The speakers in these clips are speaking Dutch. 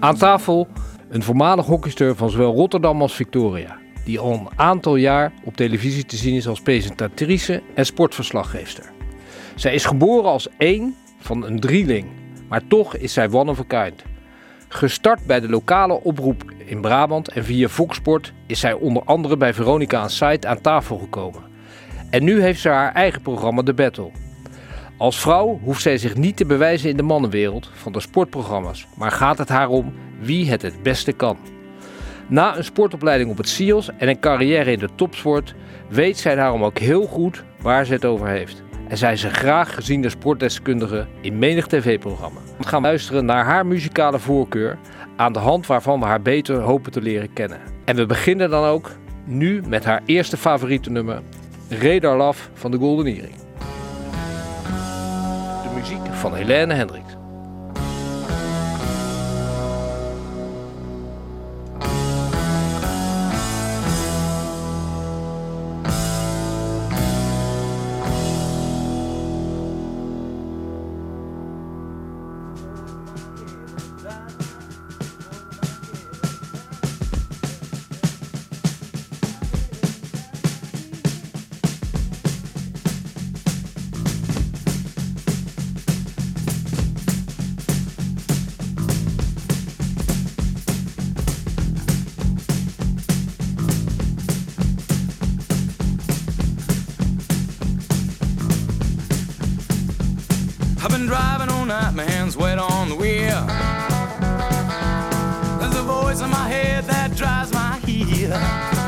Aan tafel een voormalig hockeyster van zowel Rotterdam als Victoria, die al een aantal jaar op televisie te zien is als presentatrice en sportverslaggeefster. Zij is geboren als één van een drieling, maar toch is zij one of a kind. Gestart bij de lokale oproep in Brabant en via Fox is zij onder andere bij Veronica aan Site aan tafel gekomen. En nu heeft ze haar eigen programma The Battle. Als vrouw hoeft zij zich niet te bewijzen in de mannenwereld van de sportprogramma's, maar gaat het haar om wie het het beste kan. Na een sportopleiding op het SIOS en een carrière in de topsport weet zij daarom ook heel goed waar ze het over heeft. En zij is een graag geziene sportdeskundige in menig tv-programma. We gaan luisteren naar haar muzikale voorkeur, aan de hand waarvan we haar beter hopen te leren kennen. En we beginnen dan ook nu met haar eerste favoriete nummer, Radar Love van de Golden Earring. Van Helene Hendricks. Heel.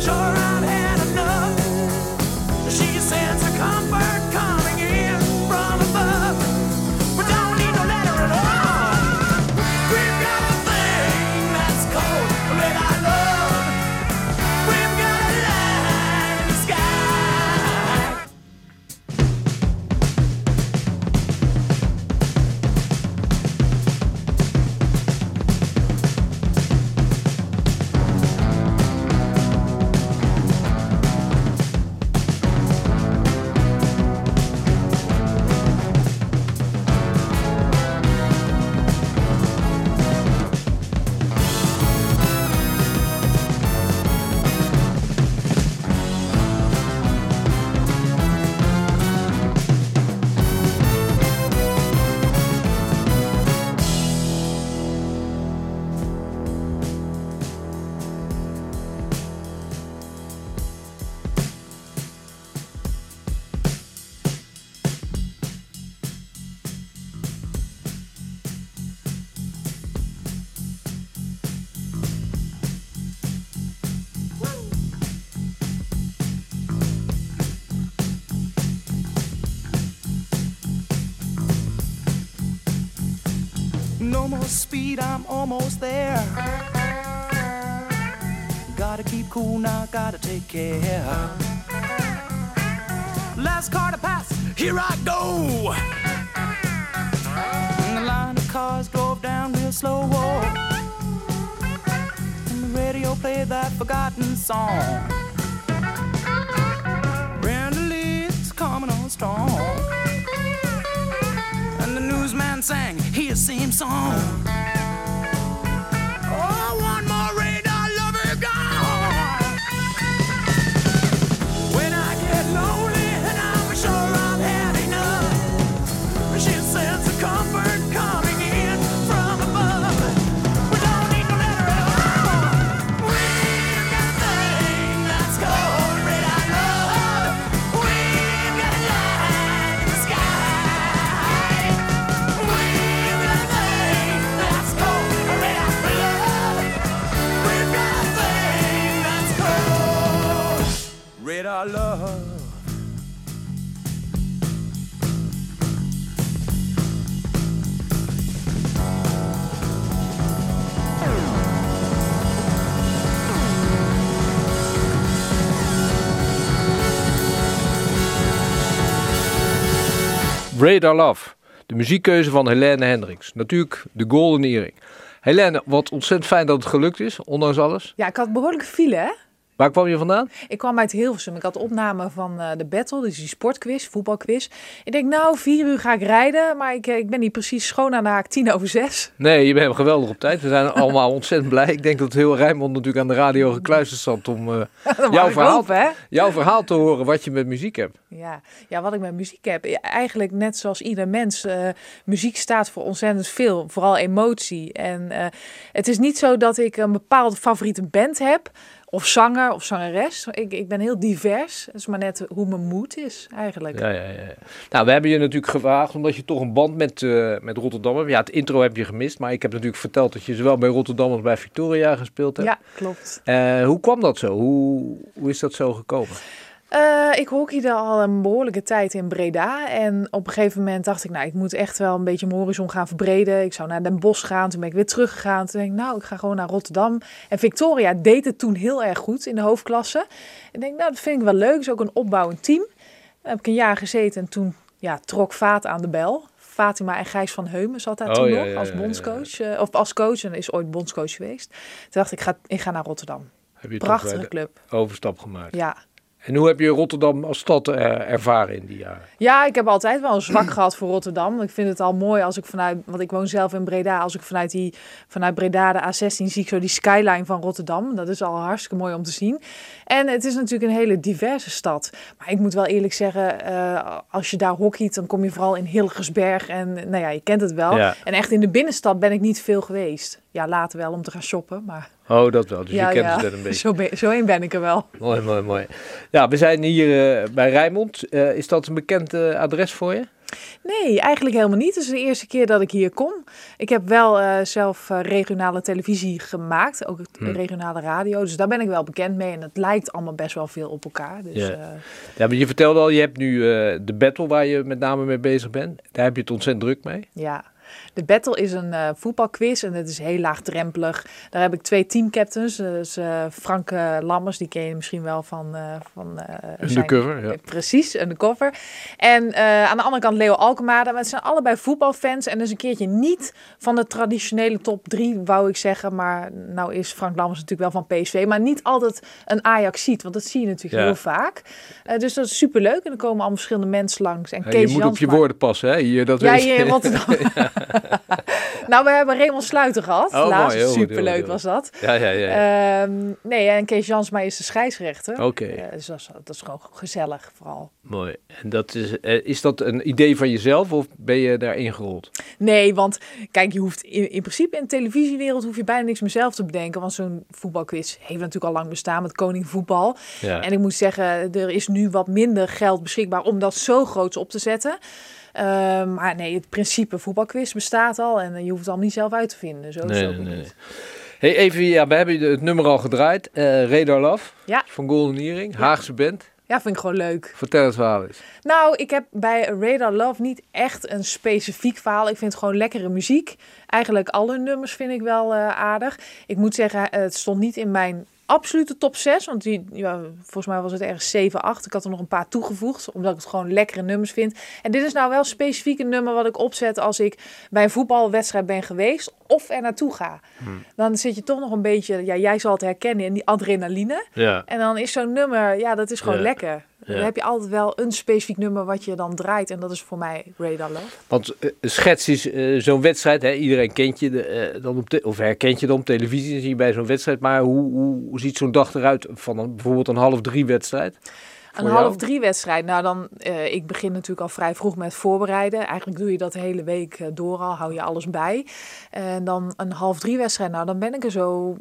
treasure. Speed, I'm almost there. Gotta keep cool now, gotta take care. Last car to pass, here I go. And the line of cars drove down real slow. Oh. And the radio played that forgotten song. Brenda Lee's coming on strong. Sang his same song. Radar Love. De muziekkeuze van Helene Hendricks. Natuurlijk de Golden Earring. Helene, wat ontzettend fijn dat het gelukt is, ondanks alles. Ja, ik had behoorlijk file, hè? Waar kwam je vandaan? Ik kwam uit Hilversum. Ik had opname van eh, de Battle, dus die sportquiz, voetbalquiz. Ik denk, nou, vier uur ga ik rijden, maar ik, eh, ik ben niet precies schoon aan de haak, tien over zes. Nee, je bent geweldig op tijd. We zijn allemaal ontzettend blij. Ik denk dat heel Rijnmond natuurlijk aan de radio gekluisterd zat om eh, Jouw verhaal- hopen, hè? jouw verhaal te horen wat je met muziek hebt. Ja. ja, wat ik met muziek heb. Eigenlijk net zoals ieder mens. muziek staat voor ontzettend veel. Vooral emotie. En het is niet zo dat ik een bepaalde favoriete band heb. Of zanger of zangeres. Ik, ik ben heel divers. Het is maar net hoe mijn moed is eigenlijk. Ja, ja, ja. Nou, we hebben je natuurlijk gevraagd omdat je toch een band met, eh, met Rotterdam hebt. Ja, het intro heb je gemist, maar ik heb natuurlijk verteld dat je zowel bij Rotterdam als bij Victoria gespeeld hebt. Ja, klopt. Eh, hoe kwam dat zo? Hoe, hoe is dat zo gekomen? Eh, ik hockeyde al een behoorlijke tijd in Breda. En op een gegeven moment dacht ik, nou, ik moet echt wel een beetje mijn horizon gaan verbreden. Ik zou naar Den Bosch gaan. Toen ben ik weer teruggegaan. Toen denk ik, nou, ik ga gewoon naar Rotterdam. En Victoria deed het toen heel erg goed in de hoofdklasse. Ik denk, nou, dat vind ik wel leuk. is ook een opbouwend team. Daar heb ik een jaar gezeten en toen ja, trok Vaat aan de bel. Fatima en Gijs van Heumen zat daar Oh, toen ja, nog ja, als ja, bondscoach. eh, of als coach en is ooit bondscoach geweest. Toen dacht ik, ik ga, ik ga naar Rotterdam. Heb je Prachtige club. overstap gemaakt? Ja, En hoe heb je Rotterdam als stad eh, ervaren in die jaren? Ja, ik heb altijd wel een zwak gehad voor Rotterdam. Ik vind het al mooi als ik vanuit, want ik woon zelf in Breda, als ik vanuit, die, vanuit Breda de A16 zie ik zo die skyline van Rotterdam. Dat is al hartstikke mooi om te zien. En het is natuurlijk een hele diverse stad. Maar ik moet wel eerlijk zeggen, eh, als je daar hockeyt, dan kom je vooral in Hilgersberg. En nou ja, je kent het wel. Ja. En echt in de binnenstad ben ik niet veel geweest. Ja, later wel om te gaan shoppen, maar Oh, dat wel. Dus ja, je kent ja. het een beetje. Zo, ben- zo een ben ik er wel. Mooi, mooi, mooi. Ja, we zijn hier eh, bij Rijnmond. Eh, is dat een bekend eh, adres voor je? Nee, eigenlijk helemaal niet. Het is de eerste keer dat ik hier kom. Ik heb wel zelf regionale televisie gemaakt, ook Hm. regionale radio. Dus daar ben ik wel bekend mee. En het lijkt allemaal best wel veel op elkaar. Dus, Ja. Ja, maar je vertelde al, je hebt nu de battle waar je met name mee bezig bent. Daar heb je het ontzettend druk mee. ja. De Battle is een eh, voetbalquiz en het is heel laagdrempelig. Daar heb ik twee teamcaptains. Dus eh, Frank eh, Lammers, die ken je misschien wel van... eh van eh, zijn- Undercover, ja. Eh, Precies. En eh, aan de andere kant Leo Alkemade. Maar het zijn allebei voetbalfans. En dus een keertje niet van de traditionele top drie, wou ik zeggen. Maar nou is Frank Lammers natuurlijk wel van PSV. Maar niet altijd een Ajax ziet. Want dat zie je natuurlijk Ja. heel vaak. Eh, dus dat is superleuk. En er komen allemaal verschillende mensen langs. En Ja, Kees je moet op je woorden passen, hè? Hier, dat Ja, weet je. in Rotterdam. ハハハハ。Nou, we hebben Raymond Sluiter gehad. Oh, laatst. mooi, Superleuk goed, was dat. Ja, ja, ja. Ehm, nee, en Kees Jansma is de scheidsrechter. Oké. Eh, dus dat is, dat is gewoon gezellig vooral. Mooi. En dat is, eh, is dat een idee van jezelf of ben je daar ingerold? Nee, want kijk, je hoeft in, in principe in de televisiewereld hoef je bijna niks meer zelf te bedenken. Want zo'n voetbalquiz heeft natuurlijk al lang bestaan met Koning Voetbal. Ja. En ik moet zeggen, er is nu wat minder geld beschikbaar om dat zo groots op te zetten. Ehm, maar nee, het principe voetbalquiz bestaat al en je hoeft het allemaal niet zelf uit te vinden. Zo is Nee, nee, nee. Hey, even, ja, we hebben het nummer al gedraaid. Eh Radar Love Ja. van Golden Earring, Haagse band. Ja, vind ik gewoon leuk. Vertel het verhaal eens. Nou, ik heb bij Radar Love niet echt een specifiek verhaal. Ik vind het gewoon lekkere muziek. Eigenlijk alle nummers vind ik wel eh, aardig. Ik moet zeggen, het stond niet in mijn absolute top 6. Want die, ja, volgens mij was het ergens 7, 8. Ik had er nog een paar toegevoegd, omdat ik het gewoon lekkere nummers vind. En dit is nou wel specifiek een nummer wat ik opzet als ik bij een voetbalwedstrijd ben geweest of er naartoe ga. Dan zit je toch nog een beetje, ja, jij zal het herkennen in die adrenaline. Ja. En dan is zo'n nummer, ja, dat is gewoon Ja. lekker. Dan heb je altijd wel een specifiek nummer wat je dan draait. En dat is voor mij Radar Love. Want eh, schets is eh, zo'n wedstrijd, hè? iedereen kent je, de, eh, dan op te- of herkent je dan op televisie, dan zie je bij zo'n wedstrijd. Maar hoe, hoe, hoe ziet zo'n dag eruit van een, bijvoorbeeld een half drie wedstrijd? Een half jou? drie wedstrijd. Nou, dan, eh, ik begin natuurlijk al vrij vroeg met voorbereiden. Eigenlijk doe je dat de hele week eh, door al, hou je alles bij. En dan een half drie wedstrijd. Nou, dan ben ik er zo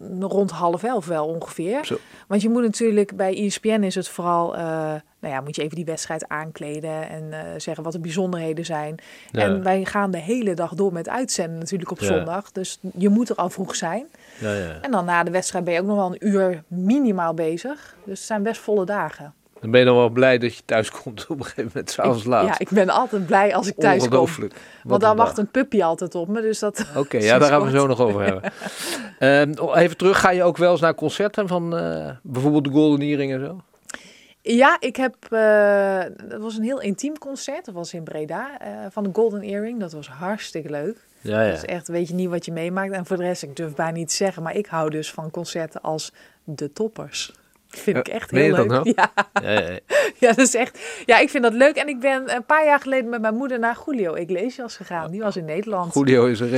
mm, rond half elf wel ongeveer. Zo. Want je moet natuurlijk, bij ESPN is het vooral, eh, nou ja, moet je even die wedstrijd aankleden en eh, zeggen wat de bijzonderheden zijn. Ja. En wij gaan de hele dag door met uitzenden natuurlijk op Ja. zondag. Dus je moet er al vroeg zijn. Ja, ja. En dan na de wedstrijd ben je ook nog wel een uur minimaal bezig. Dus het zijn best volle dagen. Dan ben je dan wel blij dat je thuis komt op een gegeven moment, s'avonds laat. Ja, ik ben altijd blij als ik thuis kom. Ongelooflijk. Want dan wacht een puppy altijd op me. Dus dat. Oké, ja, daar gaan we zo nog over hebben. Ehm, even terug, ga je ook wel eens naar concerten van eh, bijvoorbeeld de Golden Earring en zo? Ja, ik heb. eh dat was een heel intiem concert. Dat was in Breda eh, van de Golden Earring. Dat was hartstikke leuk. Ja, Dat is echt, weet je niet wat je meemaakt. En voor de rest, ik durf bijna niet te zeggen, maar ik hou dus van concerten als de toppers. Vind ik Ja, echt heel dat leuk. nou? Ja, Ja, ja, ja. ja, dat is echt. Ja, ik vind dat leuk. En ik ben een paar jaar geleden met mijn moeder naar Julio Iglesias gegaan. Die was in Nederland. Julio is een.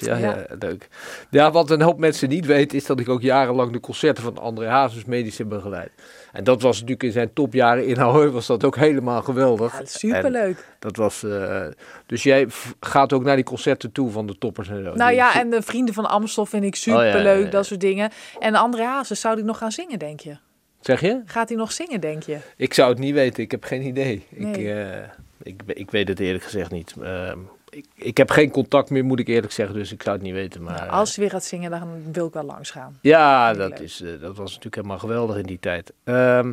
Ja, ja. Ja. leuk. Ja, wat een hoop mensen niet weten, is dat ik ook jarenlang de concerten van André Hazes medisch heb begeleid. En dat was natuurlijk in zijn topjaren in Ahoy was dat ook helemaal geweldig. Ja, En superleuk. dat was, eh, dus jij gaat ook naar die concerten toe van de toppers en zo. Nou ja, en de Vrienden van Amstel vind ik Oh, ja, superleuk, ja, dat soort dingen. En André Hazes, zou die nog gaan zingen, denk je? Zeg je? Gaat hij nog zingen, denk je? Ik zou het niet weten, ik heb geen idee. Ik, eh, ik, ik weet het eerlijk gezegd niet. Ehm, ik, ik heb geen contact meer, moet ik eerlijk zeggen, dus ik zou het niet weten. Maar, Nou, als hij weer gaat zingen, dan wil ik wel langs gaan. Ja, dat, leuk. is, eh, dat was natuurlijk helemaal geweldig in die tijd. Ehm,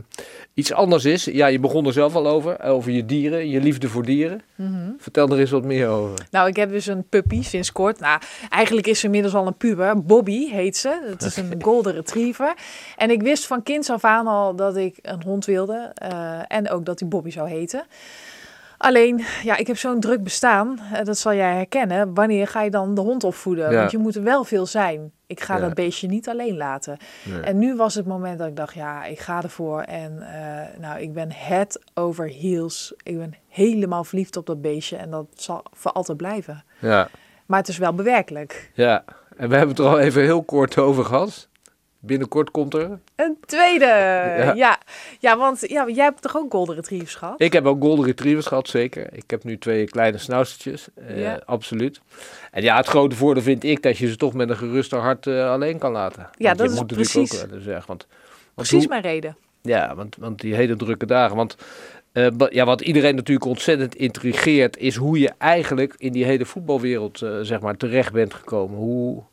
iets anders is, ja, je begon er zelf al over, over je dieren, je liefde voor dieren. Mhm. Vertel er eens wat meer over. Nou, ik heb dus een puppy sinds kort. Nou, eigenlijk is ze inmiddels al een puber. Bobby heet ze. Het is een golden retriever. En ik wist van kinds af aan al dat ik een hond wilde. eh, en ook dat hij Bobby zou heten. Alleen, ja, ik heb zo'n druk bestaan. eh, dat zal jij herkennen. Wanneer ga je dan de hond opvoeden? Ja. Want je moet er wel veel zijn. Ik ga Ja. dat beestje niet alleen laten. Nee. En nu was het moment dat ik dacht, ja, ik ga ervoor. En eh, nou, ik ben head over heels. Ik ben helemaal verliefd op dat beestje. En dat zal voor altijd blijven. Ja, Maar het is wel bewerkelijk. ja, en we hebben het er al even heel kort over gehad. Binnenkort komt er. Een tweede! Ja, ja. want ja, jij hebt toch ook golden retrievers gehad? Ik heb ook golden retrievers gehad, zeker. Ik heb nu twee kleine snaustertjes, eh, Ja. absoluut. En ja, het grote voordeel vind ik dat je ze toch met een geruster hart eh, alleen kan laten. Want Ja, dat is precies- Ook, zeggen, want, want Precies hoe- mijn reden. Ja, want, want die hele drukke dagen. Want eh, ja, wat iedereen natuurlijk ontzettend intrigeert, is hoe je eigenlijk in die hele voetbalwereld zeg maar, terecht bent gekomen. Hoe,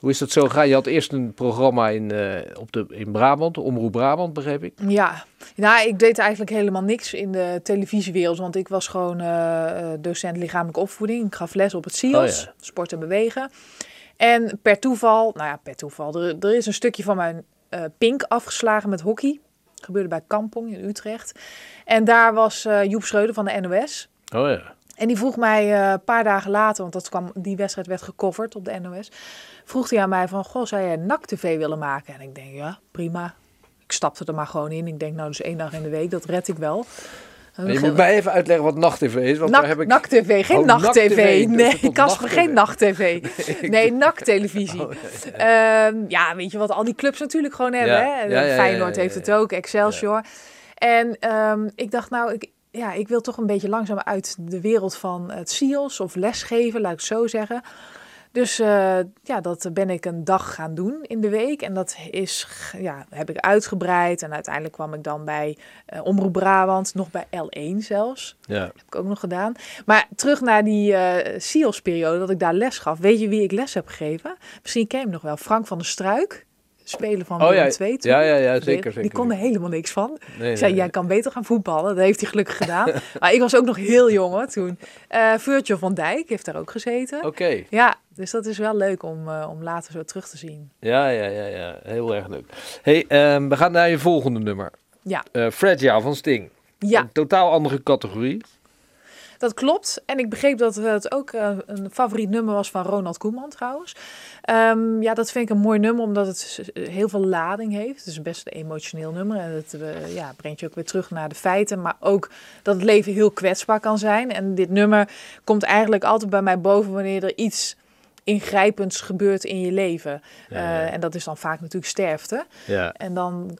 hoe is dat zo gegaan? Je had eerst een programma in, eh, op de, in Brabant, Omroep Brabant, begreep ik. Ja, nou, ik deed eigenlijk helemaal niks in de televisiewereld. Want ik was gewoon eh, eh, docent lichamelijke opvoeding. Ik gaf les op het SIOS, Oh ja. sport en bewegen. En per toeval, nou ja, per toeval, er, er is een stukje van mijn pink afgeslagen met hockey. gebeurde bij Kampong in Utrecht. En daar was Joep Schreuder van de NOS. Oh ja. En die vroeg mij eh, een paar dagen later, want dat kwam, die wedstrijd werd gecoverd op de NOS. Vroeg hij aan mij van, goh, zou jij NAC-TV willen maken? En ik denk, ja, prima. Ik stapte er maar gewoon in. Ik denk, nou, dus één dag in de week, dat red ik wel. En je moet mij even uitleggen wat Nacht-TV is, want daar heb ik... NAC TV, geen Oh, Nacht-TV. NAC-TV. Nee, Casper, geen Nacht-TV. Nacht-TV. Nee, NAC-televisie. Oh, ja, weet je wat al die clubs natuurlijk gewoon hebben. Ja. Hè? Feyenoord heeft het ook, Excelsior. En ehm, ik dacht, nou, ik, ja, ik wil toch een beetje langzaam uit de wereld van het SIOS of lesgeven, laat ik het zo zeggen. Dus eh, ja, dat ben ik een dag gaan doen in de week. En dat is, ja, heb ik uitgebreid. En uiteindelijk kwam ik dan bij eh, Omroep Brabant, nog bij L1 zelfs. Ja. Heb ik ook nog gedaan. Maar terug naar die eh SIOS-periode, dat ik daar les gaf. Weet je wie ik les heb gegeven? Misschien ken je hem nog wel. Frank van der Struik. Speler van Oh Willem ja, II ja, ja, ja, zeker, Die zeker. kon er helemaal niks van. Nee, Ik zei, nee, jij kan beter gaan voetballen. Dat heeft hij gelukkig gedaan. maar ik was ook nog heel jong hoor, toen. Virgil van Dijk heeft daar ook gezeten. Oké. Ja, dus dat is wel leuk om, eh, om later zo terug te zien. Ja, ja, ja, ja. Heel erg leuk. hey, ehm, we gaan naar je volgende nummer. Ja, Fragile van Sting. ja Een totaal andere categorie. Dat klopt. En ik begreep dat het ook eh, een favoriet nummer was van Ronald Koeman trouwens. Ehm, ja, dat vind ik een mooi nummer omdat het heel veel lading heeft. Het is best een emotioneel nummer en het eh, ja, brengt je ook weer terug naar de feiten. Maar ook dat het leven heel kwetsbaar kan zijn. En dit nummer komt eigenlijk altijd bij mij boven wanneer er iets ingrijpends gebeurt in je leven. Ja, ja. Eh, en dat is dan vaak natuurlijk sterfte. Ja. En dan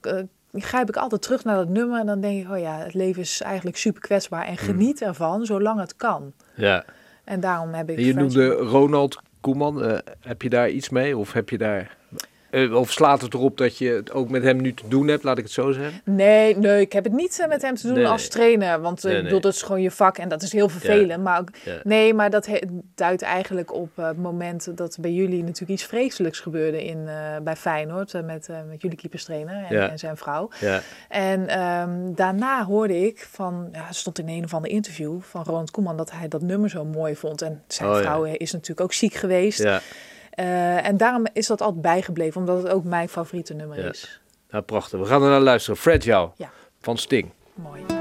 grijp ik altijd terug naar dat nummer en dan denk ik, oh ja, het leven is eigenlijk super kwetsbaar en geniet ervan zolang het kan. ja. En daarom heb ik. En je noemde Ronald Koeman. Eh, heb je daar iets mee? Of heb je daar... eh, of slaat het erop dat je het ook met hem nu te doen hebt, laat ik het zo zeggen? Nee, nee, ik heb het niet eh, met hem te doen Nee, als trainer. Want eh, Nee, ik bedoel, dat is gewoon je vak en dat is heel vervelend. Maar ook, Ja. nee, maar dat he- duidt eigenlijk op het moment dat bij jullie natuurlijk iets vreselijks gebeurde in, bij Feyenoord. met, met jullie keeperstrainer en, Ja. en zijn vrouw. Ja. En ehm, daarna hoorde ik van, ja, het stond in een of ander interview van Ronald Koeman dat hij dat nummer zo mooi vond. En zijn Oh, vrouw is natuurlijk ook ziek geweest. Ja. Eh, en daarom is dat altijd bijgebleven, omdat het ook mijn favoriete nummer Ja. is. Nou, prachtig. We gaan er naar luisteren. Fragile Ja. van Sting. Mooi.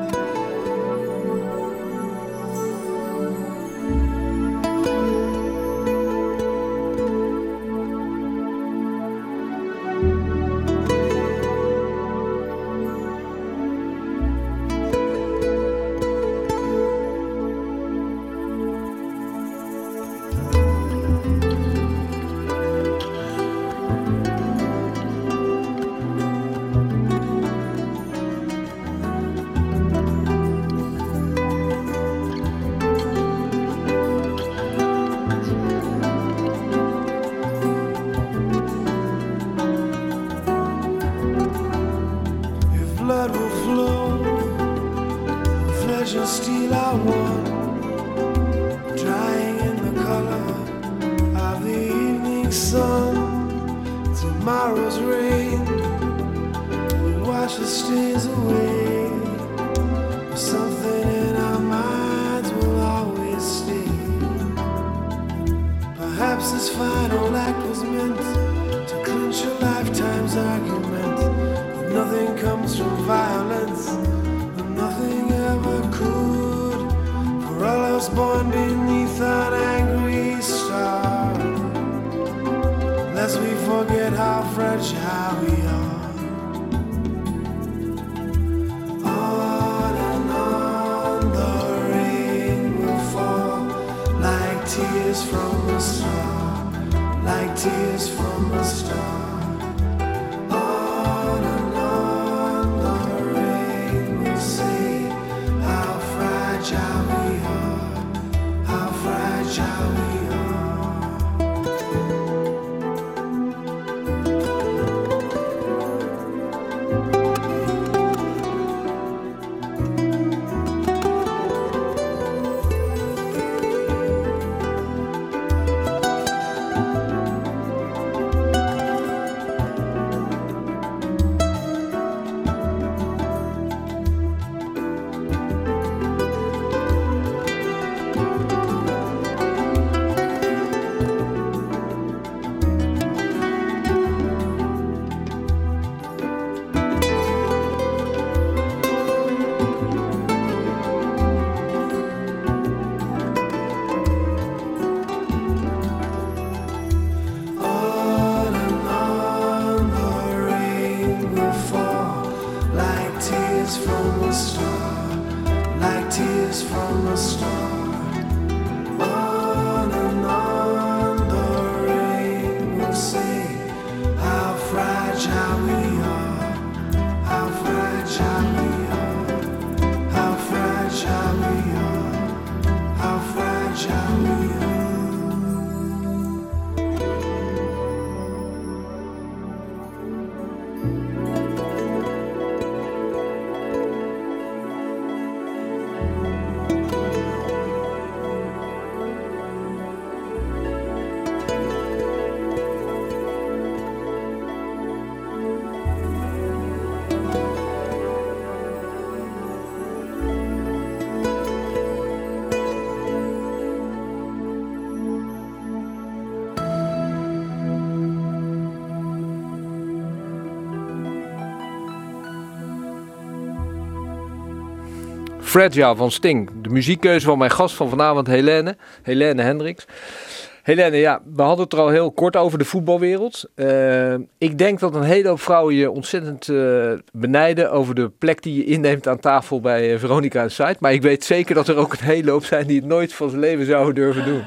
Rain will wash the stains away. Something in our minds will always stay. Perhaps this final act was meant to clinch a lifetime's argument. But nothing comes from violence, tears from the stars. Fragile van Sting. De muziekkeuze van mijn gast van vanavond, Helene. Helene Hendricks. Helene, ja, we hadden het er al heel kort over de voetbalwereld. Eh, ik denk dat een hele hoop vrouwen je ontzettend eh, benijden over de plek die je inneemt aan tafel bij eh, Veronica en Site. Maar ik weet zeker dat er ook een hele hoop zijn die het nooit van zijn leven zouden durven doen.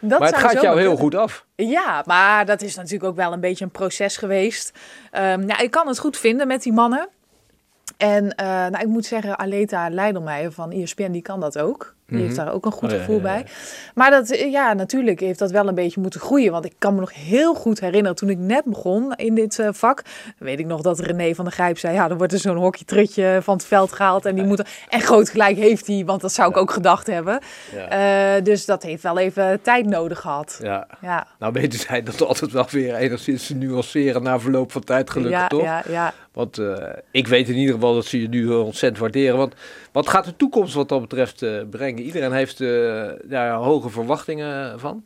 Dat maar het gaat jou heel goed af. Ja, maar dat is natuurlijk ook wel een beetje een proces geweest. Ehm, ja, ik kan het goed vinden met die mannen. En eh, nou, ik moet zeggen, Aleta Leidelmeijer van E ESPN, die kan dat ook. Die heeft daar ook een goed Oh, gevoel ja, ja. bij. Maar dat, eh, ja, natuurlijk heeft dat wel een beetje moeten groeien. Want ik kan me nog heel goed herinneren, toen ik net begon in dit eh, vak, weet ik nog dat René van der Grijp zei, ja, dan wordt er zo'n hockeytrutje van het veld gehaald. En, die moet en groot gelijk heeft hij, want dat zou ik ook gedacht hebben. Eh, dus dat heeft wel even tijd nodig gehad. Ja. Ja, Nou weten zij dat altijd wel weer enigszins nuanceren na verloop van tijd gelukkig, toch? ja, ja. Want ik weet in ieder geval dat ze je nu ontzettend waarderen. Want wat gaat de toekomst wat dat betreft eh, brengen? Iedereen heeft eh, daar hoge verwachtingen van.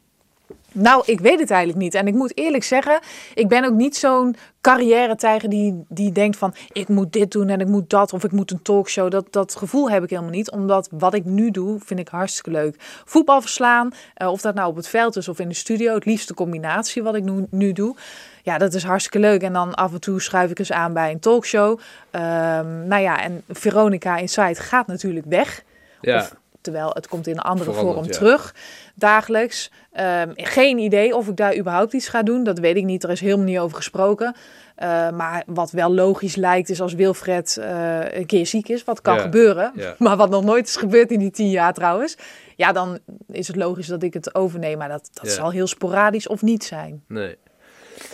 Nou, ik weet het eigenlijk niet. En ik moet eerlijk zeggen, ik ben ook niet zo'n carrière-tijger die, die denkt van... ik moet dit doen en ik moet dat of ik moet een talkshow. Dat, dat gevoel heb ik helemaal niet. Omdat wat ik nu doe, vind ik hartstikke leuk. Voetbal verslaan, eh, of dat nou op het veld is of in de studio. Het liefste combinatie wat ik nu, nu doe. Ja, dat is hartstikke leuk. En dan af en toe schuif ik eens aan bij een talkshow. Ehm, nou ja, en Veronica Inside gaat natuurlijk weg. Ja. Of, terwijl het komt in een andere Veranderd, vorm ja. terug, dagelijks. Ehm, geen idee of ik daar überhaupt iets ga doen. Dat weet ik niet. Er is helemaal niet over gesproken. Eh, maar wat wel logisch lijkt is als Wilfred eh, een keer ziek is. Wat kan Ja, gebeuren. ja. Maar wat nog nooit is gebeurd in die tien jaar trouwens. Ja, dan is het logisch dat ik het overneem. Maar dat, dat zal heel sporadisch of niet zijn. Nee.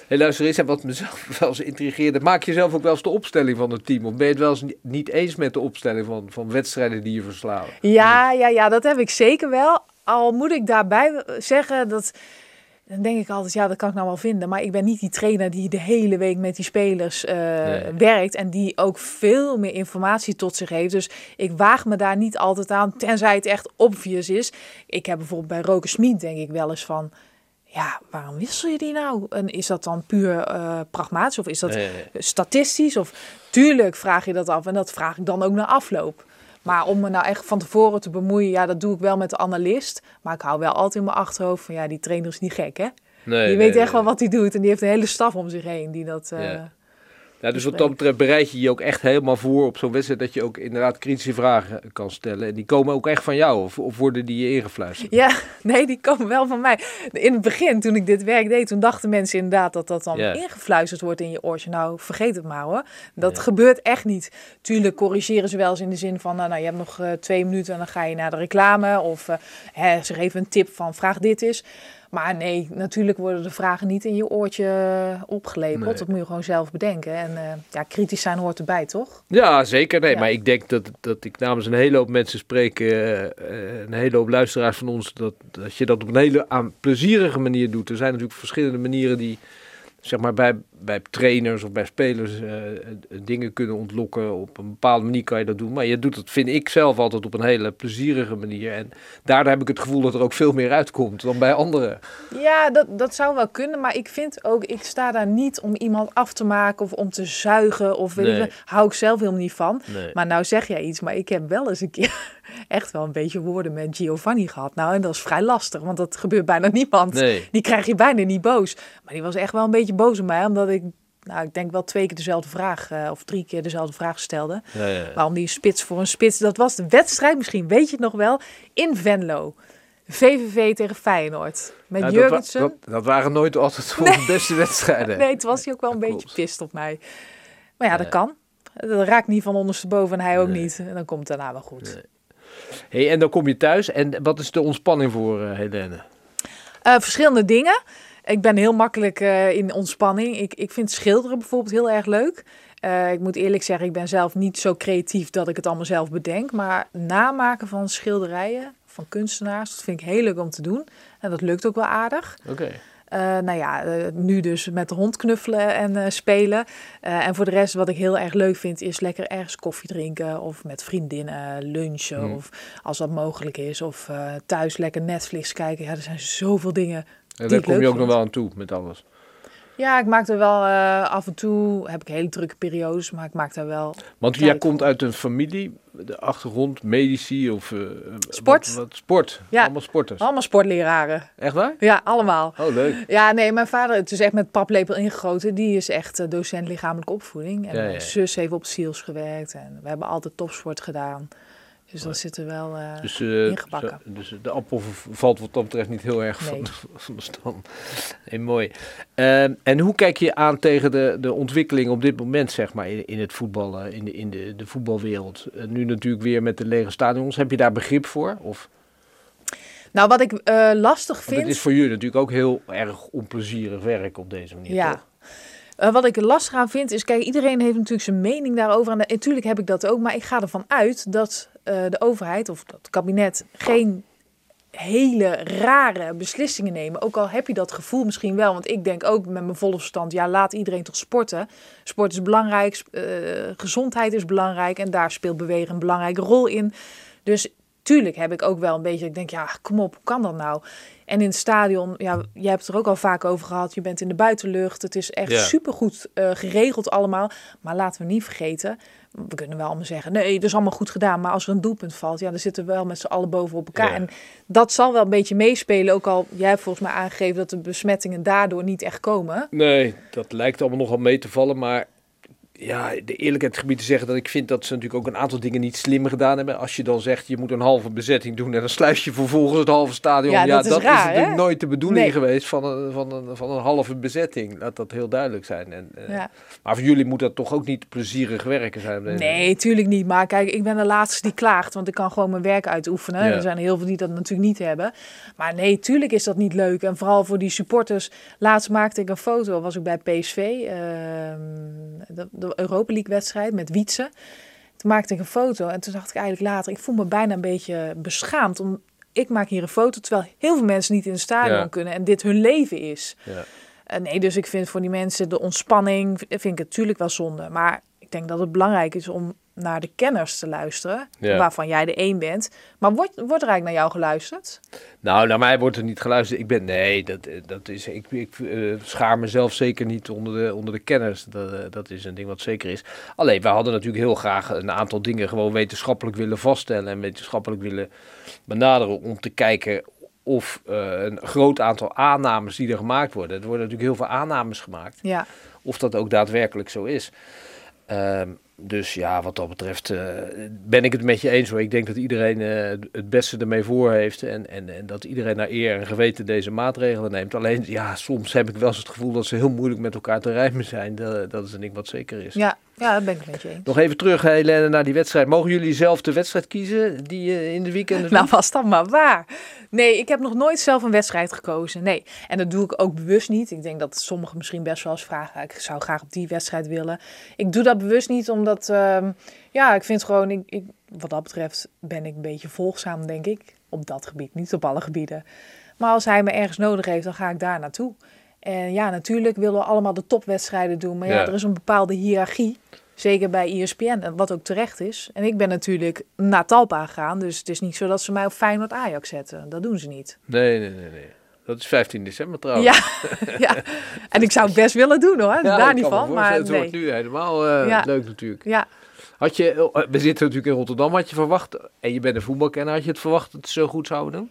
Hey, luister eens, en wat mezelf wel eens intrigeerde. Maak je zelf ook wel eens de opstelling van het team? Of ben je het wel eens ni- niet eens met de opstelling van, van wedstrijden die je verslaan? Ja, ja, ja, dat heb ik zeker wel. Al moet ik daarbij zeggen dat. Dan denk ik altijd, ja, dat kan ik nou wel vinden. Maar ik ben niet die trainer die de hele week met die spelers eh, Nee. werkt. En die ook veel meer informatie tot zich heeft. Dus ik waag me daar niet altijd aan, tenzij het echt obvious is. Ik heb bijvoorbeeld bij Roker Smit denk ik wel eens van... Ja, waarom wissel je die nou? En is dat dan puur eh, pragmatisch of is dat Nee, nee. statistisch? Of tuurlijk vraag je dat af en dat vraag ik dan ook na afloop. Maar om me nou echt van tevoren te bemoeien, ja, dat doe ik wel met de analist. Maar ik hou wel altijd in mijn achterhoofd van, ja, die trainer is niet gek, hè? Nee, die weet echt wel wat hij doet en die heeft een hele staf om zich heen die dat... eh, Ja. Ja, dus wat dat betreft bereid je je ook echt helemaal voor op zo'n wedstrijd dat je ook inderdaad kritische vragen kan stellen. En die komen ook echt van jou of, of worden die je ingefluisterd? Ja, nee, die komen wel van mij. In het begin, toen ik dit werk deed, toen dachten mensen inderdaad dat dat dan ingefluisterd wordt in je oortje. Nou, vergeet het maar hoor. Dat gebeurt echt niet. Tuurlijk corrigeren ze wel eens in de zin van, nou, nou je hebt nog eh, twee minuten en dan ga je naar de reclame. Of eh, hè, ze geven een tip van, vraag dit eens. Maar nee, natuurlijk worden de vragen niet in je oortje opgelepeld. Nee. Dat moet je gewoon zelf bedenken. En eh, ja, kritisch zijn hoort erbij, toch? Ja, zeker. Nee, Ja. maar ik denk dat, dat ik namens een hele hoop mensen spreek, eh, eh, een hele hoop luisteraars van ons, dat, dat je dat op een hele aan plezierige manier doet. Er zijn natuurlijk verschillende manieren die, zeg maar, bij, bij trainers of bij spelers eh, dingen kunnen ontlokken. Op een bepaalde manier kan je dat doen. Maar je doet het, vind ik zelf, altijd op een hele plezierige manier. En daardoor heb ik het gevoel dat er ook veel meer uitkomt dan bij anderen. Ja, dat, dat zou wel kunnen. Maar ik vind ook, ik sta daar niet om iemand af te maken of om te zuigen. Of weet Nee. hou ik zelf helemaal niet van. Nee. Maar nou zeg jij iets, maar ik heb wel eens een keer echt wel een beetje woorden met Giovanni gehad. Nou, en dat is vrij lastig, want dat gebeurt bijna niemand. Nee. Die krijg je bijna niet boos. Maar die was echt wel een beetje boos op mij, omdat ik, nou, ik denk wel twee keer dezelfde vraag, eh, of drie keer dezelfde vraag stelde. Ja, ja. Waarom die spits voor een spits? Dat was de wedstrijd, misschien weet je het nog wel, in Venlo. VVV tegen Feyenoord. Met Ja, dat, wa- Jurgensen. dat, dat waren nooit altijd de beste wedstrijden. Nee, het was hij ook wel een Dat beetje klopt. pist op mij. Maar ja, dat kan. Dat raakt niet van ondersteboven en hij ook Nee. niet. En dan komt het daarna wel goed. Nee. Hey, en dan kom je thuis. En wat is de ontspanning voor eh Helene? Eh, verschillende dingen. Ik ben heel makkelijk eh, in ontspanning. Ik, ik vind schilderen bijvoorbeeld heel erg leuk. Ik moet eerlijk zeggen, ik ben zelf niet zo creatief dat ik het allemaal zelf bedenk. Maar namaken van schilderijen van kunstenaars, dat vind ik heel leuk om te doen. En dat lukt ook wel aardig. Oké. Eh, nou ja, eh, nu dus met de hond knuffelen en eh, spelen. En voor de rest, wat ik heel erg leuk vind, is lekker ergens koffie drinken. Of met vriendinnen lunchen. Hmm. Of als dat mogelijk is. Of thuis lekker Netflix kijken. Ja, er zijn zoveel dingen. En Die daar kom je ook nog wel aan toe met alles. Ja, ik maak er wel eh, af en toe, heb ik hele drukke periodes, maar ik maak daar wel. Want jij komt uit een familie, de achtergrond, medici of... eh, Sport. Wat, wat- sport. Ja. Allemaal sporters. Allemaal sportleraren. Echt waar? Ja, allemaal. Oh, leuk. Ja, nee, mijn vader, het is echt met paplepel ingegoten. Die is echt eh, docent lichamelijke opvoeding. En Ja, ja, mijn zus heeft op SEALS gewerkt. En we hebben altijd topsport gedaan. Dus dat zit er wel eh, Dus, eh, ingebakken. dus de appel valt wat dat betreft niet heel erg van, Nee. de, van de mooi. Ehm, en hoe kijk je aan tegen de, de ontwikkeling op dit moment, zeg maar, in, in het voetballen, in de, in de, de voetbalwereld? Eh, nu natuurlijk weer met de lege stadions. Heb je daar begrip voor? Of, Nou, wat ik eh, lastig vind... het is voor jullie natuurlijk ook heel erg onplezierig werk op deze manier, Ja. toch? Eh, wat ik er lastig aan vind is, kijk, iedereen heeft natuurlijk zijn mening daarover. En natuurlijk heb ik dat ook, maar ik ga ervan uit dat eh, de overheid of dat het kabinet geen hele rare beslissingen nemen. Ook al heb je dat gevoel misschien wel, want ik denk ook met mijn volle verstand, ja, laat iedereen toch sporten. Sport is belangrijk, eh, gezondheid is belangrijk en daar speelt bewegen een belangrijke rol in. Dus tuurlijk heb ik ook wel een beetje, ik denk, ja, kom op, hoe kan dat nou? En in het stadion, ja, jij hebt het er ook al vaak over gehad. Je bent in de buitenlucht. Het is echt Ja. supergoed eh, geregeld allemaal. Maar laten we niet vergeten, we kunnen wel allemaal zeggen, nee, dat is allemaal goed gedaan. Maar als er een doelpunt valt, ja, dan zitten we wel met z'n allen boven op elkaar. Ja. En dat zal wel een beetje meespelen. Ook al, jij hebt volgens mij aangegeven dat de besmettingen daardoor niet echt komen. Nee, dat lijkt allemaal nogal mee te vallen. Maar ja, de eerlijkheid gebied te zeggen dat ik vind dat ze natuurlijk ook een aantal dingen niet slim gedaan hebben. Als je dan zegt je moet een halve bezetting doen en dan sluis je vervolgens het halve stadion. Ja, Ja, dat dat is natuurlijk hè? nooit de bedoeling Nee. geweest van een, van, een, van een halve bezetting. Laat dat heel duidelijk zijn. En, eh. Maar voor jullie moet dat toch ook niet plezierig werken zijn? Nee, tuurlijk niet. Maar kijk, ik ben de laatste die klaagt, want ik kan gewoon mijn werk uitoefenen. Ja. Er zijn heel veel die dat natuurlijk niet hebben. Maar nee, tuurlijk is dat niet leuk. En vooral voor die supporters. Laatst maakte ik een foto, was ik bij PSV, ehm, de, de Europa League wedstrijd met Wietse. Toen maakte ik een foto en toen dacht ik eigenlijk later, ik voel me bijna een beetje beschaamd. Om, ik maak hier een foto terwijl heel veel mensen niet in het stadion Ja. kunnen en dit hun leven is. Ja. Nee, dus ik vind voor die mensen de ontspanning, vind ik het natuurlijk wel zonde. Maar ik denk dat het belangrijk is om naar de kenners te luisteren, Ja. waarvan jij de één bent. Maar wordt, wordt er eigenlijk naar jou geluisterd? Nou, naar mij wordt er niet geluisterd. Ik ben, nee, dat, eh, dat is, ik, ik eh, schaar mezelf zeker niet onder de, onder de kenners. Dat, eh, dat is een ding wat zeker is. Alleen, wij hadden natuurlijk heel graag een aantal dingen gewoon wetenschappelijk willen vaststellen en wetenschappelijk willen benaderen om te kijken of een groot aantal aannames die er gemaakt worden. Er worden natuurlijk heel veel aannames gemaakt Ja, of dat ook daadwerkelijk zo is. Ehm, dus ja, wat dat betreft eh, ben ik het met je eens hoor. Ik denk dat iedereen eh, het beste ermee voor heeft en, en, en dat iedereen naar eer en geweten deze maatregelen neemt. Alleen ja, soms heb ik wel eens het gevoel dat ze heel moeilijk met elkaar te rijmen zijn. Dat, dat is een ding wat zeker is. ja, ja dat ben ik met je eens. Nog even terug, Helene, naar die wedstrijd. Mogen jullie zelf de wedstrijd kiezen die je in de weekenden Nou, was dat maar waar. Nee, ik heb nog nooit zelf een wedstrijd gekozen. Nee. En dat doe ik ook bewust niet. Ik denk dat sommigen misschien best wel eens vragen. Ik zou graag op die wedstrijd willen. Ik doe dat bewust niet, omdat... ehm, ja, ik vind gewoon... Ik, ik, wat dat betreft ben ik een beetje volgzaam, denk ik. Op dat gebied, niet op alle gebieden. Maar als hij me ergens nodig heeft, dan ga ik daar naartoe. En ja, natuurlijk willen we allemaal de topwedstrijden doen. Maar ja, Ja. er is een bepaalde hiërarchie. Zeker bij ESPN, en wat ook terecht is. En ik ben natuurlijk naar Talpa gegaan. Dus het is niet zo dat ze mij op Feyenoord Ajax zetten. Dat doen ze niet. Nee, nee, nee, nee. Dat is 15 december trouwens. Ja, ja, en ik zou het best willen doen hoor. Ja, Daar niet van. Maar. Het nee. wordt nu helemaal eh, Ja. leuk natuurlijk. Ja, Had je, eh, we zitten natuurlijk in Rotterdam, had je verwacht, en je bent een voetbalkenner, had je het verwacht dat ze zo goed zouden doen?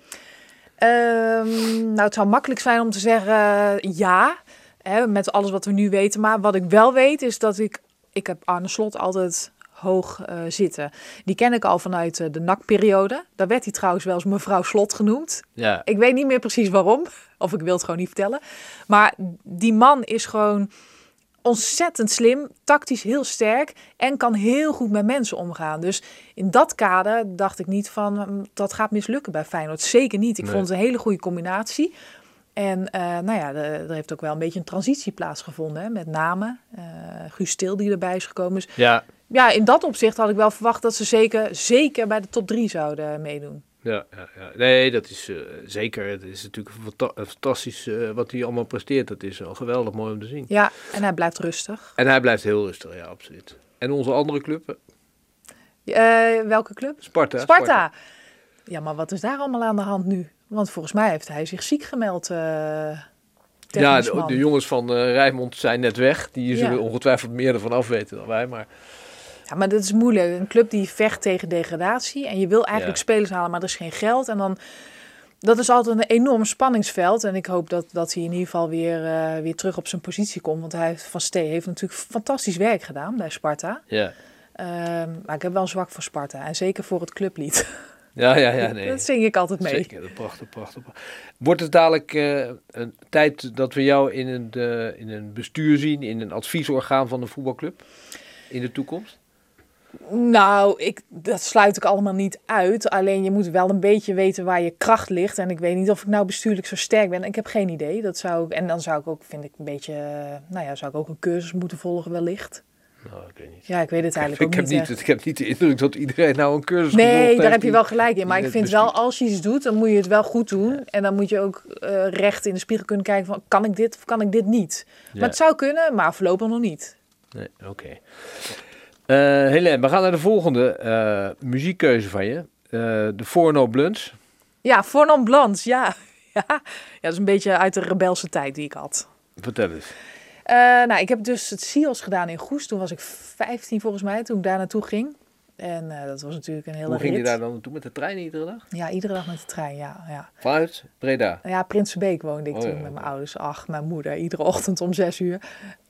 Ehm, nou, het zou makkelijk zijn om te zeggen eh, ja, hè, met alles wat we nu weten. Maar wat ik wel weet is dat ik, ik heb Arne Slot altijd hoog eh, zitten. Die ken ik al vanuit eh, de NAC-periode. Daar werd hij trouwens wel eens mevrouw Slot genoemd. Ja. Ik weet niet meer precies waarom, of ik wil het gewoon niet vertellen. Maar die man is gewoon ontzettend slim, tactisch heel sterk en kan heel goed met mensen omgaan. Dus in dat kader dacht ik niet van hm, dat gaat mislukken bij Feyenoord. Zeker niet. Ik Nee. vond het een hele goede combinatie. En eh, nou ja, er heeft ook wel een beetje een transitie plaatsgevonden. Hè, met name eh Guus Stil die erbij is gekomen. Dus Ja, ja, in dat opzicht had ik wel verwacht dat ze zeker, zeker bij de top drie zouden meedoen. Ja, ja, ja. Nee, dat is eh, zeker. Het is natuurlijk fanta- fantastisch eh, wat hij allemaal presteert. Dat is al geweldig mooi om te zien. Ja, en hij blijft rustig. En hij blijft heel rustig, ja, absoluut. En onze andere club, eh, welke club? Sparta. Sparta. Ja, maar wat is daar allemaal aan de hand nu? Want volgens mij heeft hij zich ziek gemeld. Ja, de, jongens van Rijnmond zijn net weg. Die zullen Ja. ongetwijfeld meer ervan af weten dan wij. Maar Ja, maar dat is moeilijk. Een club die vecht tegen degradatie. En je wil eigenlijk Ja. spelers halen, maar er is geen geld. En dan... Dat is altijd een enorm spanningsveld. En ik hoop dat, dat hij in ieder geval weer, eh, weer terug op zijn positie komt. Want hij heeft, Van Stee heeft natuurlijk fantastisch werk gedaan bij Sparta. ja, Ehm, maar ik heb wel een zwak voor Sparta. En zeker voor het clublied. ja, ja, ja nee. Dat zing ik altijd mee. Zeker, prachtig, prachtig. Wordt het dadelijk eh, een tijd dat we jou in een, eh, in een bestuur zien, in een adviesorgaan van een voetbalclub in de toekomst? Nou, ik, dat sluit ik allemaal niet uit. Alleen je moet wel een beetje weten waar je kracht ligt. En ik weet niet of ik nou bestuurlijk zo sterk ben. Ik heb geen idee. Dat zou ik, en dan zou ik ook, vind ik, een beetje... eh, Nou ja, zou ik ook een cursus moeten volgen wellicht. Nou, ik weet niet. Ja, ik weet het eigenlijk Ik ook heb, niet. niet, echt. ik heb niet de indruk dat iedereen nou een cursus gevolgd Nee, heeft daar heb je wel gelijk in. Maar ik vind wel, als je iets doet, dan moet je het wel goed doen. En dan moet je ook eh, recht in de spiegel kunnen kijken van... Kan ik dit of kan ik dit niet? Ja. Maar het zou kunnen, maar voorlopig nog niet. Nee, oké. Helene, we gaan naar de volgende eh, muziekkeuze van je. Eh, de Forno Blunts. Ja, voor non Blans, ja. ja. Ja, dat is een beetje uit de rebelse tijd die ik had. Vertel eens. Nou, ik heb dus het SIOS gedaan in Goes. Toen was ik 15 volgens mij, toen ik daar naartoe ging. En dat was natuurlijk een hele Hoe ging je daar dan naartoe met de trein iedere dag? Ja, iedere dag met de trein, ja. ja. Vanuit Breda. Ja, Prinsenbeek woonde ik Oh, toen ja, met mijn ouders. Ach, mijn moeder, iedere ochtend om zes uur.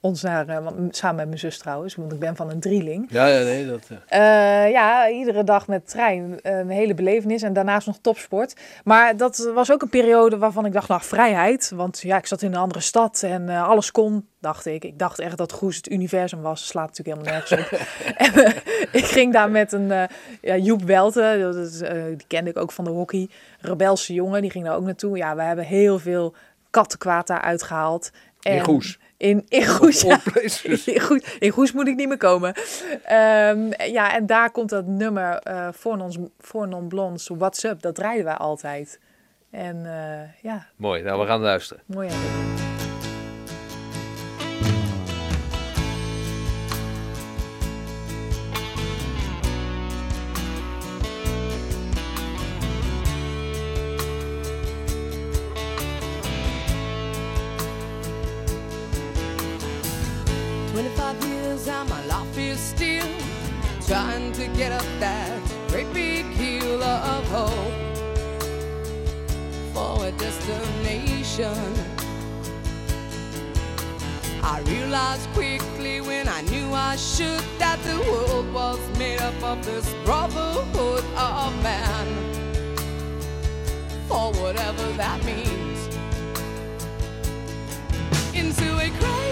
Ons naar, eh, samen met mijn zus trouwens, want ik ben van een drieling. Ja, ja, nee, dat... eh, Eh, ja, iedere dag met trein. Een hele belevenis en daarnaast nog topsport. Maar dat was ook een periode waarvan ik dacht, nou, vrijheid. Want ja, ik zat in een andere stad en alles kon, dacht ik. Ik dacht echt dat Goes het universum was. Slaat natuurlijk helemaal nergens op. en, ik ging daar met een ja, Joep Welte, dat is, die kende ik ook van de hockey. Rebelse jongen, die ging daar ook naartoe. Ja, we hebben heel veel kattenkwaad daar uitgehaald. In Goes? In, in Goes, ja. In Goes, in Goes moet ik niet meer komen. Ehm, ja, en daar komt dat nummer eh voor, ons, voor Non Blondes, What's Up, dat draaiden wij altijd. En eh, ja, Mooi, nou we gaan luisteren. mooi. Trying to get up that great big hill of hope for a destination. I realized quickly when I knew I should that the world was made up of this brotherhood of man. For whatever that means into a crisis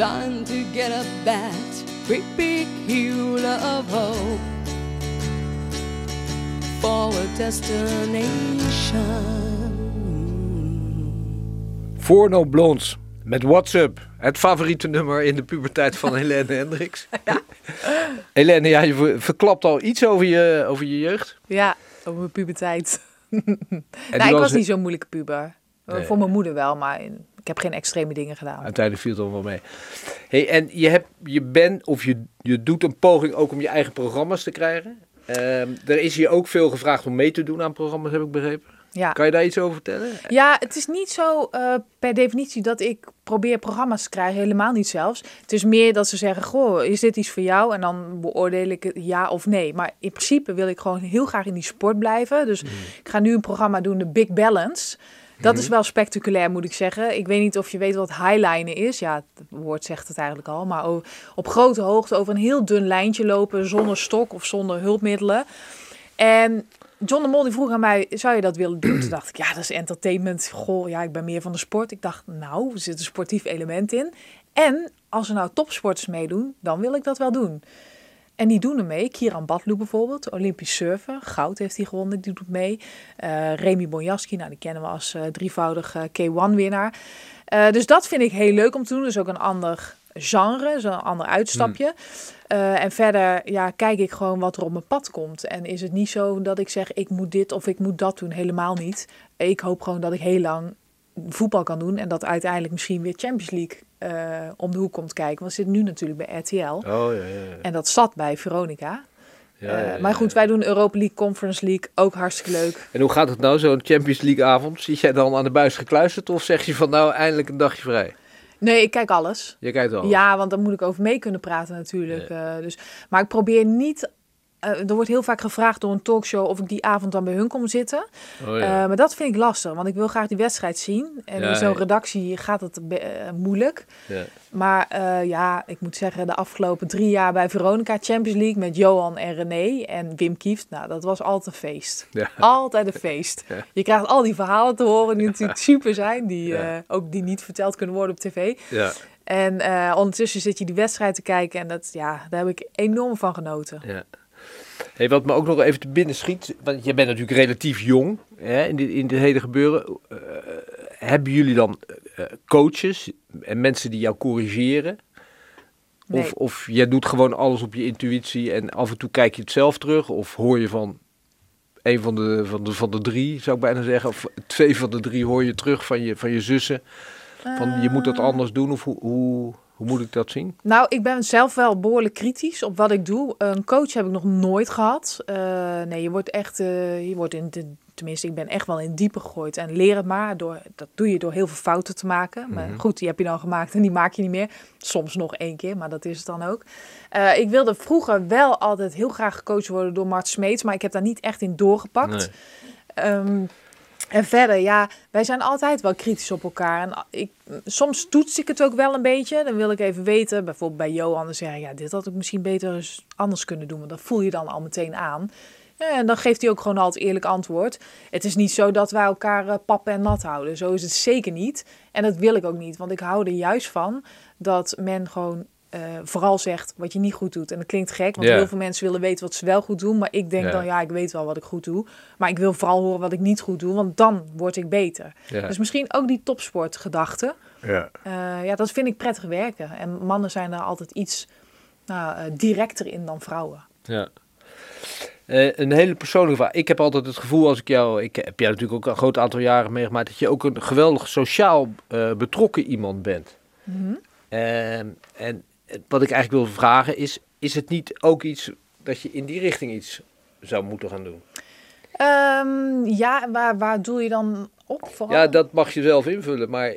trying to get up that great big hill of hope for a destination. Forno Blondes met WhatsApp. Het favoriete nummer in de puberteit van Helene Hendricks. Helene, ja, je ver- verklapt al iets over je, over je jeugd. Ja, over mijn puberteit. En nou, ik was was- niet zo'n moeilijke puber. Nee. Voor mijn moeder wel, maar ik heb geen extreme dingen gedaan. Uiteindelijk viel het dan wel mee. Hey, en je, hebt, je bent of je, je doet een poging ook om je eigen programma's te krijgen. Ehm, er is hier ook veel gevraagd om mee te doen aan programma's, heb ik begrepen. Ja. Kan je daar iets over vertellen? Ja, het is niet zo eh, per definitie dat ik probeer programma's te krijgen. Helemaal niet zelfs. Het is meer dat ze zeggen, goh, is dit iets voor jou? En dan beoordeel ik het ja of nee. Maar in principe wil ik gewoon heel graag in die sport blijven. Dus ik ga nu een programma doen, de Big Balance. Dat is wel spectaculair, moet ik zeggen. Ik weet niet of je weet wat highlinen is. Ja, het woord zegt het eigenlijk al. Maar op grote hoogte over een heel dun lijntje lopen zonder stok of zonder hulpmiddelen. En John de Mol die vroeg aan mij, zou je dat willen doen? Toen dacht ik, ja, dat is entertainment. Goh, ja, ik ben meer van de sport. Ik dacht, nou, er zit een sportief element in. En als er nou topsporters meedoen, dan wil ik dat wel doen. En die doen er mee. Kieran Badlu bijvoorbeeld, Olympisch surfer. Goud heeft hij gewonnen, die doet mee. Eh Remy Bonjaski, nou, die kennen we als eh, drievoudig eh, K1-winnaar. Eh, dus dat vind ik heel leuk om te doen. Dus ook een ander genre, zo'n ander uitstapje. Eh, en verder ja, kijk ik gewoon wat er op mijn pad komt. En is het niet zo dat ik zeg, ik moet dit of ik moet dat doen. Helemaal niet. Ik hoop gewoon dat ik heel lang voetbal kan doen. En dat uiteindelijk misschien weer Champions League eh, om de hoek komt kijken. Want zit nu natuurlijk bij RTL. Oh ja, ja, ja. En dat zat bij Veronica. Ja, maar goed, wij doen Europa League, Conference League. Ook hartstikke leuk. En hoe gaat het nou, zo'n Champions League avond? Zit jij dan aan de buis gekluisterd of zeg je van nou eindelijk een dagje vrij? Nee, ik kijk alles. Je kijkt al. Ja, want dan moet ik over mee kunnen praten natuurlijk. eh, dus, maar ik probeer niet... eh, er wordt heel vaak gevraagd door een talkshow of ik die avond dan bij hun kom zitten. Oh, ja. Eh, maar dat vind ik lastig, want ik wil graag die wedstrijd zien. En Ja, in zo'n redactie gaat het eh, moeilijk. ja. Maar ja, ik moet zeggen, de afgelopen drie jaar bij Veronica Champions League met Johan en René en Wim Kieft, nou, dat was altijd een feest. Altijd een feest. Je krijgt al die verhalen te horen die natuurlijk super zijn, die ook die niet verteld kunnen worden op tv. Ja, En ondertussen zit je die wedstrijd te kijken en dat, ja, daar heb ik enorm van genoten. ja. Hey, wat me ook nog even te binnen schiet, want je bent natuurlijk relatief jong hè, in, dit, in dit hele gebeuren. Eh, hebben jullie dan eh, coaches en mensen die jou corrigeren? Nee. Of, of jij doet gewoon alles op je intuïtie en af en toe kijk je het zelf terug? Of hoor je van een van de, van de, van de drie, zou ik bijna zeggen, of twee van de drie hoor je terug van je, van je zussen? Van je moet dat anders doen of hoe, hoe, hoe moet ik dat zien? Nou, ik ben zelf wel behoorlijk kritisch op wat ik doe. Een coach heb ik nog nooit gehad. Eh, nee, je wordt echt, eh, je wordt in de, tenminste, ik ben echt wel in diepe gegooid. En leer het maar. Door, dat doe je door heel veel fouten te maken. Maar goed, die heb je dan gemaakt en die maak je niet meer. Soms nog één keer, maar dat is het dan ook. Eh, ik wilde vroeger wel altijd heel graag gecoacht worden door Mart Smeets, maar ik heb daar niet echt in doorgepakt. Nee. Ehm, en verder, ja, wij zijn altijd wel kritisch op elkaar. En ik, soms toets ik het ook wel een beetje. Dan wil ik even weten, bijvoorbeeld bij Johan, dan zeg ik, ja, dit had ik misschien beter anders kunnen doen. Want dat voel je dan al meteen aan. En dan geeft hij ook gewoon altijd eerlijk antwoord. Het is niet zo dat wij elkaar eh, pap en nat houden. Zo is het zeker niet. En dat wil ik ook niet. Want ik hou er juist van dat men gewoon eh, vooral zegt wat je niet goed doet. En dat klinkt gek, want heel veel mensen willen weten wat ze wel goed doen. Maar ik denk dan, ja, ik weet wel wat ik goed doe. Maar ik wil vooral horen wat ik niet goed doe, want dan word ik beter. Dus misschien ook die topsportgedachte. Ja. Eh, ja, dat vind ik prettig werken. En mannen zijn daar altijd iets nou, eh, directer in dan vrouwen. Ja. Eh, een hele persoonlijke vraag. Ik heb altijd het gevoel als ik jou, ik heb jou natuurlijk ook een groot aantal jaren meegemaakt, dat je ook een geweldig sociaal eh, betrokken iemand bent. Ehm, en wat ik eigenlijk wil vragen is, is het niet ook iets dat je in die richting iets zou moeten gaan doen? Ehm, ja, waar, waar doel je dan op? Vooral? Ja, dat mag je zelf invullen, maar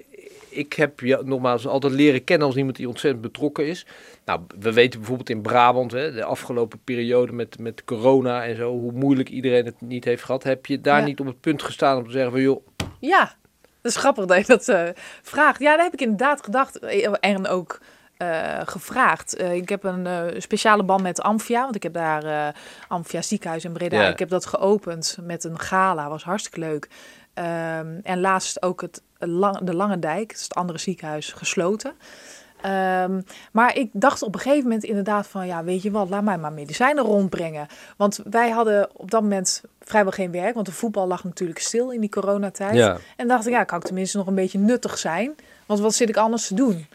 ik heb je nogmaals altijd leren kennen als iemand die ontzettend betrokken is. Nou, we weten bijvoorbeeld in Brabant, hè, de afgelopen periode met, met corona en zo, hoe moeilijk iedereen het niet heeft gehad. Heb je daar Ja. niet op het punt gestaan om te zeggen van, joh, Ja, dat is grappig dat je dat eh, vraagt. Ja, daar heb ik inderdaad gedacht eh, en ook eh, gevraagd. Eh, ik heb een eh, speciale band met Amphia, want ik heb daar Amphia ziekenhuis in Breda. Ja. Ik heb dat geopend met een gala, was hartstikke leuk. Ehm, en laatst ook het Lang, de Lange Dijk, dat is het andere ziekenhuis, gesloten. Ehm, maar ik dacht op een gegeven moment inderdaad van, ja, weet je wat, laat mij maar medicijnen rondbrengen. Want wij hadden op dat moment vrijwel geen werk, want de voetbal lag natuurlijk stil in die coronatijd. Ja. En dacht ik, ja, kan ik tenminste nog een beetje nuttig zijn? Want wat zit ik anders te doen?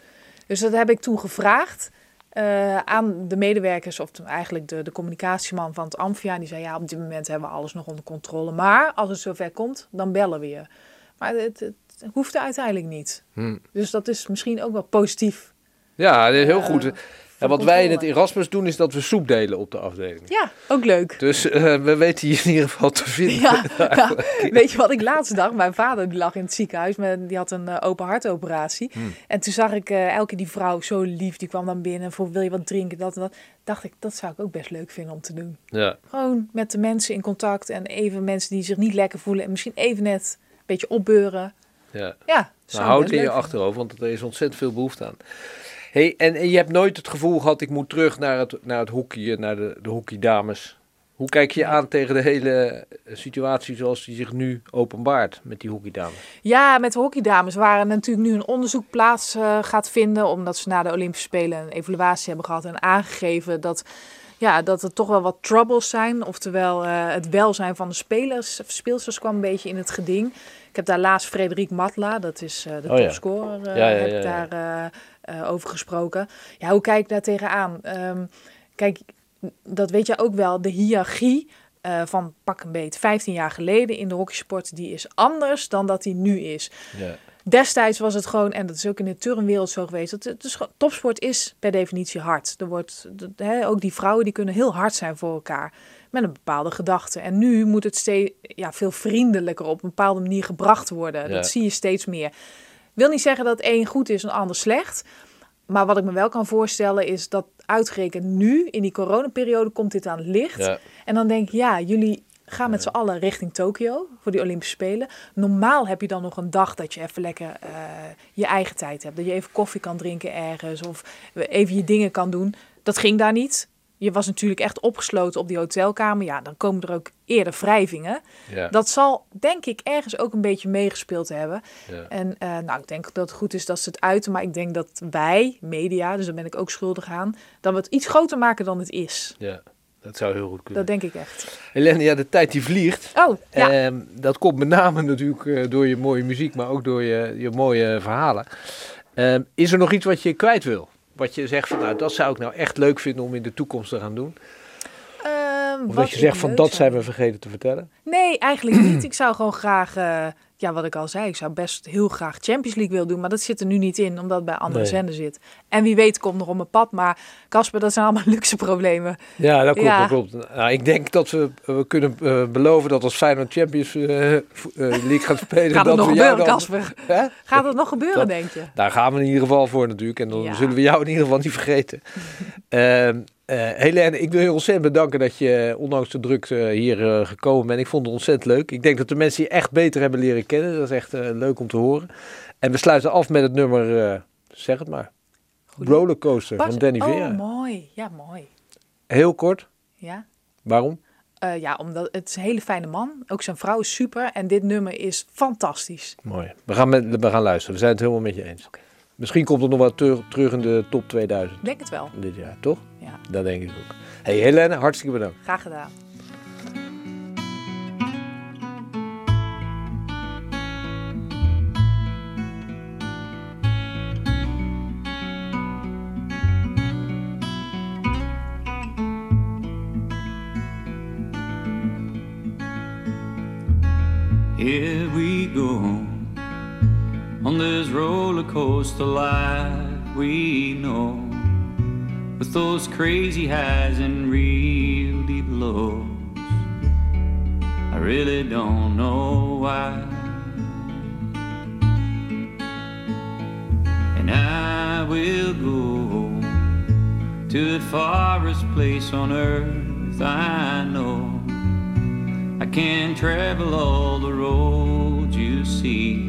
Dus dat heb ik toen gevraagd eh, aan de medewerkers, of eigenlijk de, de communicatieman van het Amphia. Die zei, ja, op dit moment hebben we alles nog onder controle. Maar als het zover komt, dan bellen we je. Maar het, het hoefde uiteindelijk niet. Hm. Dus dat is misschien ook wel positief. Ja, heel Eh, goed. Ja, wat wij in het controle. Erasmus doen, is dat we soep delen op de afdeling. Ja, ook leuk. Dus eh, we weten hier in ieder geval te vinden. Ja, ja. weet je wat ik laatst dacht? Mijn vader die lag in het ziekenhuis, met, die had een eh, open hartoperatie. Hmm. En toen zag ik eh, elke die vrouw zo lief, die kwam dan binnen voor wil je wat drinken, dat en dat. Dacht ik, dat zou ik ook best leuk vinden om te doen. Ja. Gewoon met de mensen in contact en even mensen die zich niet lekker voelen en misschien even net een beetje opbeuren. ja. Ja, Nou, houd in je achterhoofd, want er is ontzettend veel behoefte aan. Hey, en, en je hebt nooit het gevoel gehad, ik moet terug naar het, naar het hockey, naar de, de hockeydames. Hoe kijk je aan tegen de hele situatie zoals die zich nu openbaart met die hockeydames? Ja, met de hockeydames waren natuurlijk nu een onderzoek plaats eh, gaat vinden. Omdat ze na de Olympische Spelen een evaluatie hebben gehad en aangegeven dat, ja, dat er toch wel wat troubles zijn. Oftewel, eh, het welzijn van de spelers, speelsters kwam een beetje in het geding. Ik heb daar laatst Frederik Matla, dat is eh, de Oh ja. topscorer, Ja, ja, heb ja, ik ja. daar eh, over gesproken. Ja, hoe kijk ik daar tegenaan? Ehm kijk, dat weet je ook wel, de hiërarchie eh, van pak een beet 15 jaar geleden in de hockeysport, die is anders dan dat die nu is. Ja. Destijds was het gewoon, en dat is ook in de turnwereld zo geweest, dat het is, gewoon- topsport is per definitie hard. Er wordt, de- ook die vrouwen die kunnen heel hard zijn voor elkaar, met een bepaalde gedachte. En nu moet het steeds ja, veel vriendelijker op een bepaalde manier gebracht worden. Ja. Dat zie je steeds meer. Wil niet zeggen dat één goed is en ander slecht. Maar wat ik me wel kan voorstellen is dat uitgerekend nu, in die coronaperiode, komt dit aan het licht. Ja. En dan denk ik, ja, jullie gaan met z'n allen richting Tokio voor die Olympische Spelen. Normaal heb je dan nog een dag dat je even lekker eh, je eigen tijd hebt. Dat je even koffie kan drinken ergens of even je dingen kan doen. Dat ging daar niet. Je was natuurlijk echt opgesloten op die hotelkamer. Ja, dan komen er ook eerder wrijvingen. Ja. Dat zal, denk ik, ergens ook een beetje meegespeeld hebben. Ja. En eh, nou, ik denk dat het goed is dat ze het uiten. Maar ik denk dat wij, media, dus daar ben ik ook schuldig aan... dat we het iets groter maken dan het is. ja, dat zou heel goed kunnen. Dat denk ik echt. Helene, ja, de tijd die vliegt. Oh, ja. Ehm, dat komt met name natuurlijk eh, door je mooie muziek, maar ook door je, je mooie verhalen. Ehm, is er nog iets wat je kwijt wil? Wat je zegt van, nou, dat zou ik nou echt leuk vinden om in de toekomst te gaan doen? Ehm, Of wat dat je zegt van, dat zijn we vergeten te vertellen? Nee, eigenlijk niet. Ik zou gewoon graag, eh, ja, wat ik al zei, ik zou best heel graag Champions League willen doen, maar dat zit er nu niet in, omdat het bij andere Nee. zenden zit. En wie weet komt nog op mijn pad, maar Casper, dat zijn allemaal luxe problemen. Ja, dat klopt. Ja. Dat klopt. Nou, ik denk dat we, we kunnen eh, beloven dat als Feyenoord Champions eh, eh, League gaat spelen... Gaat dat nog we gebeuren, dan- Casper? Gaat het nog gebeuren, Dat- denk je? Daar gaan we in ieder geval voor natuurlijk. En dan Ja. zullen we jou in ieder geval niet vergeten. Eh, Helene, ik wil je ontzettend bedanken dat je eh, ondanks de drukte hier eh, gekomen bent. Ik vond het ontzettend leuk. Ik denk dat de mensen je echt beter hebben leren kennen. Dat is echt leuk om te horen. En we sluiten af met het nummer, zeg het maar, Goed. Rollercoaster Pas- van Danny Vera. Oh, mooi. Ja, mooi. Heel kort, Ja. waarom? Ja, omdat het is een hele fijne man. Ook zijn vrouw is super. En dit nummer is fantastisch. Mooi. We gaan, met, we gaan luisteren. We zijn het helemaal met je eens. Oké. Misschien komt het nog wel ter- terug in de top 2000 Ik denk het wel. dit jaar, toch? Ja, Dat denk ik ook. Hey Helene, hartstikke bedankt. graag gedaan. Here we go on this roller coaster life we know, with those crazy highs and real deep lows. I really don't know why. And I will go to the farthest place on earth I know. I can travel all the roads you see.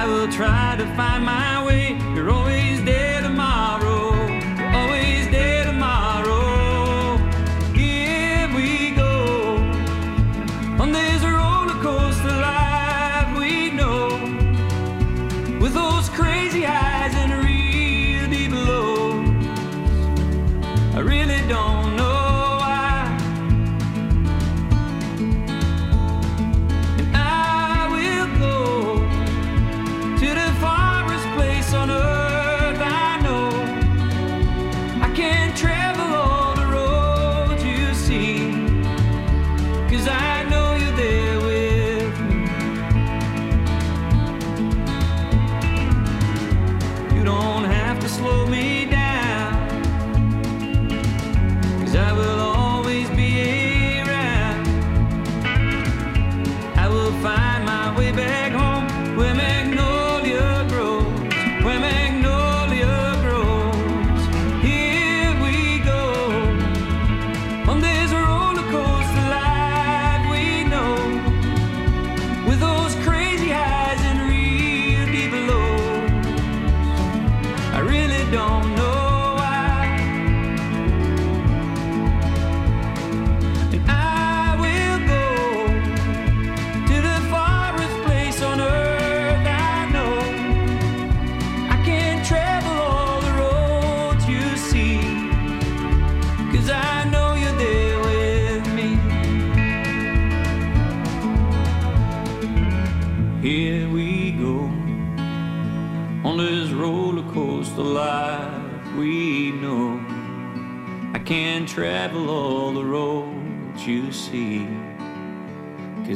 I will try to find my way. You're always there.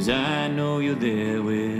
Cause I know you're there with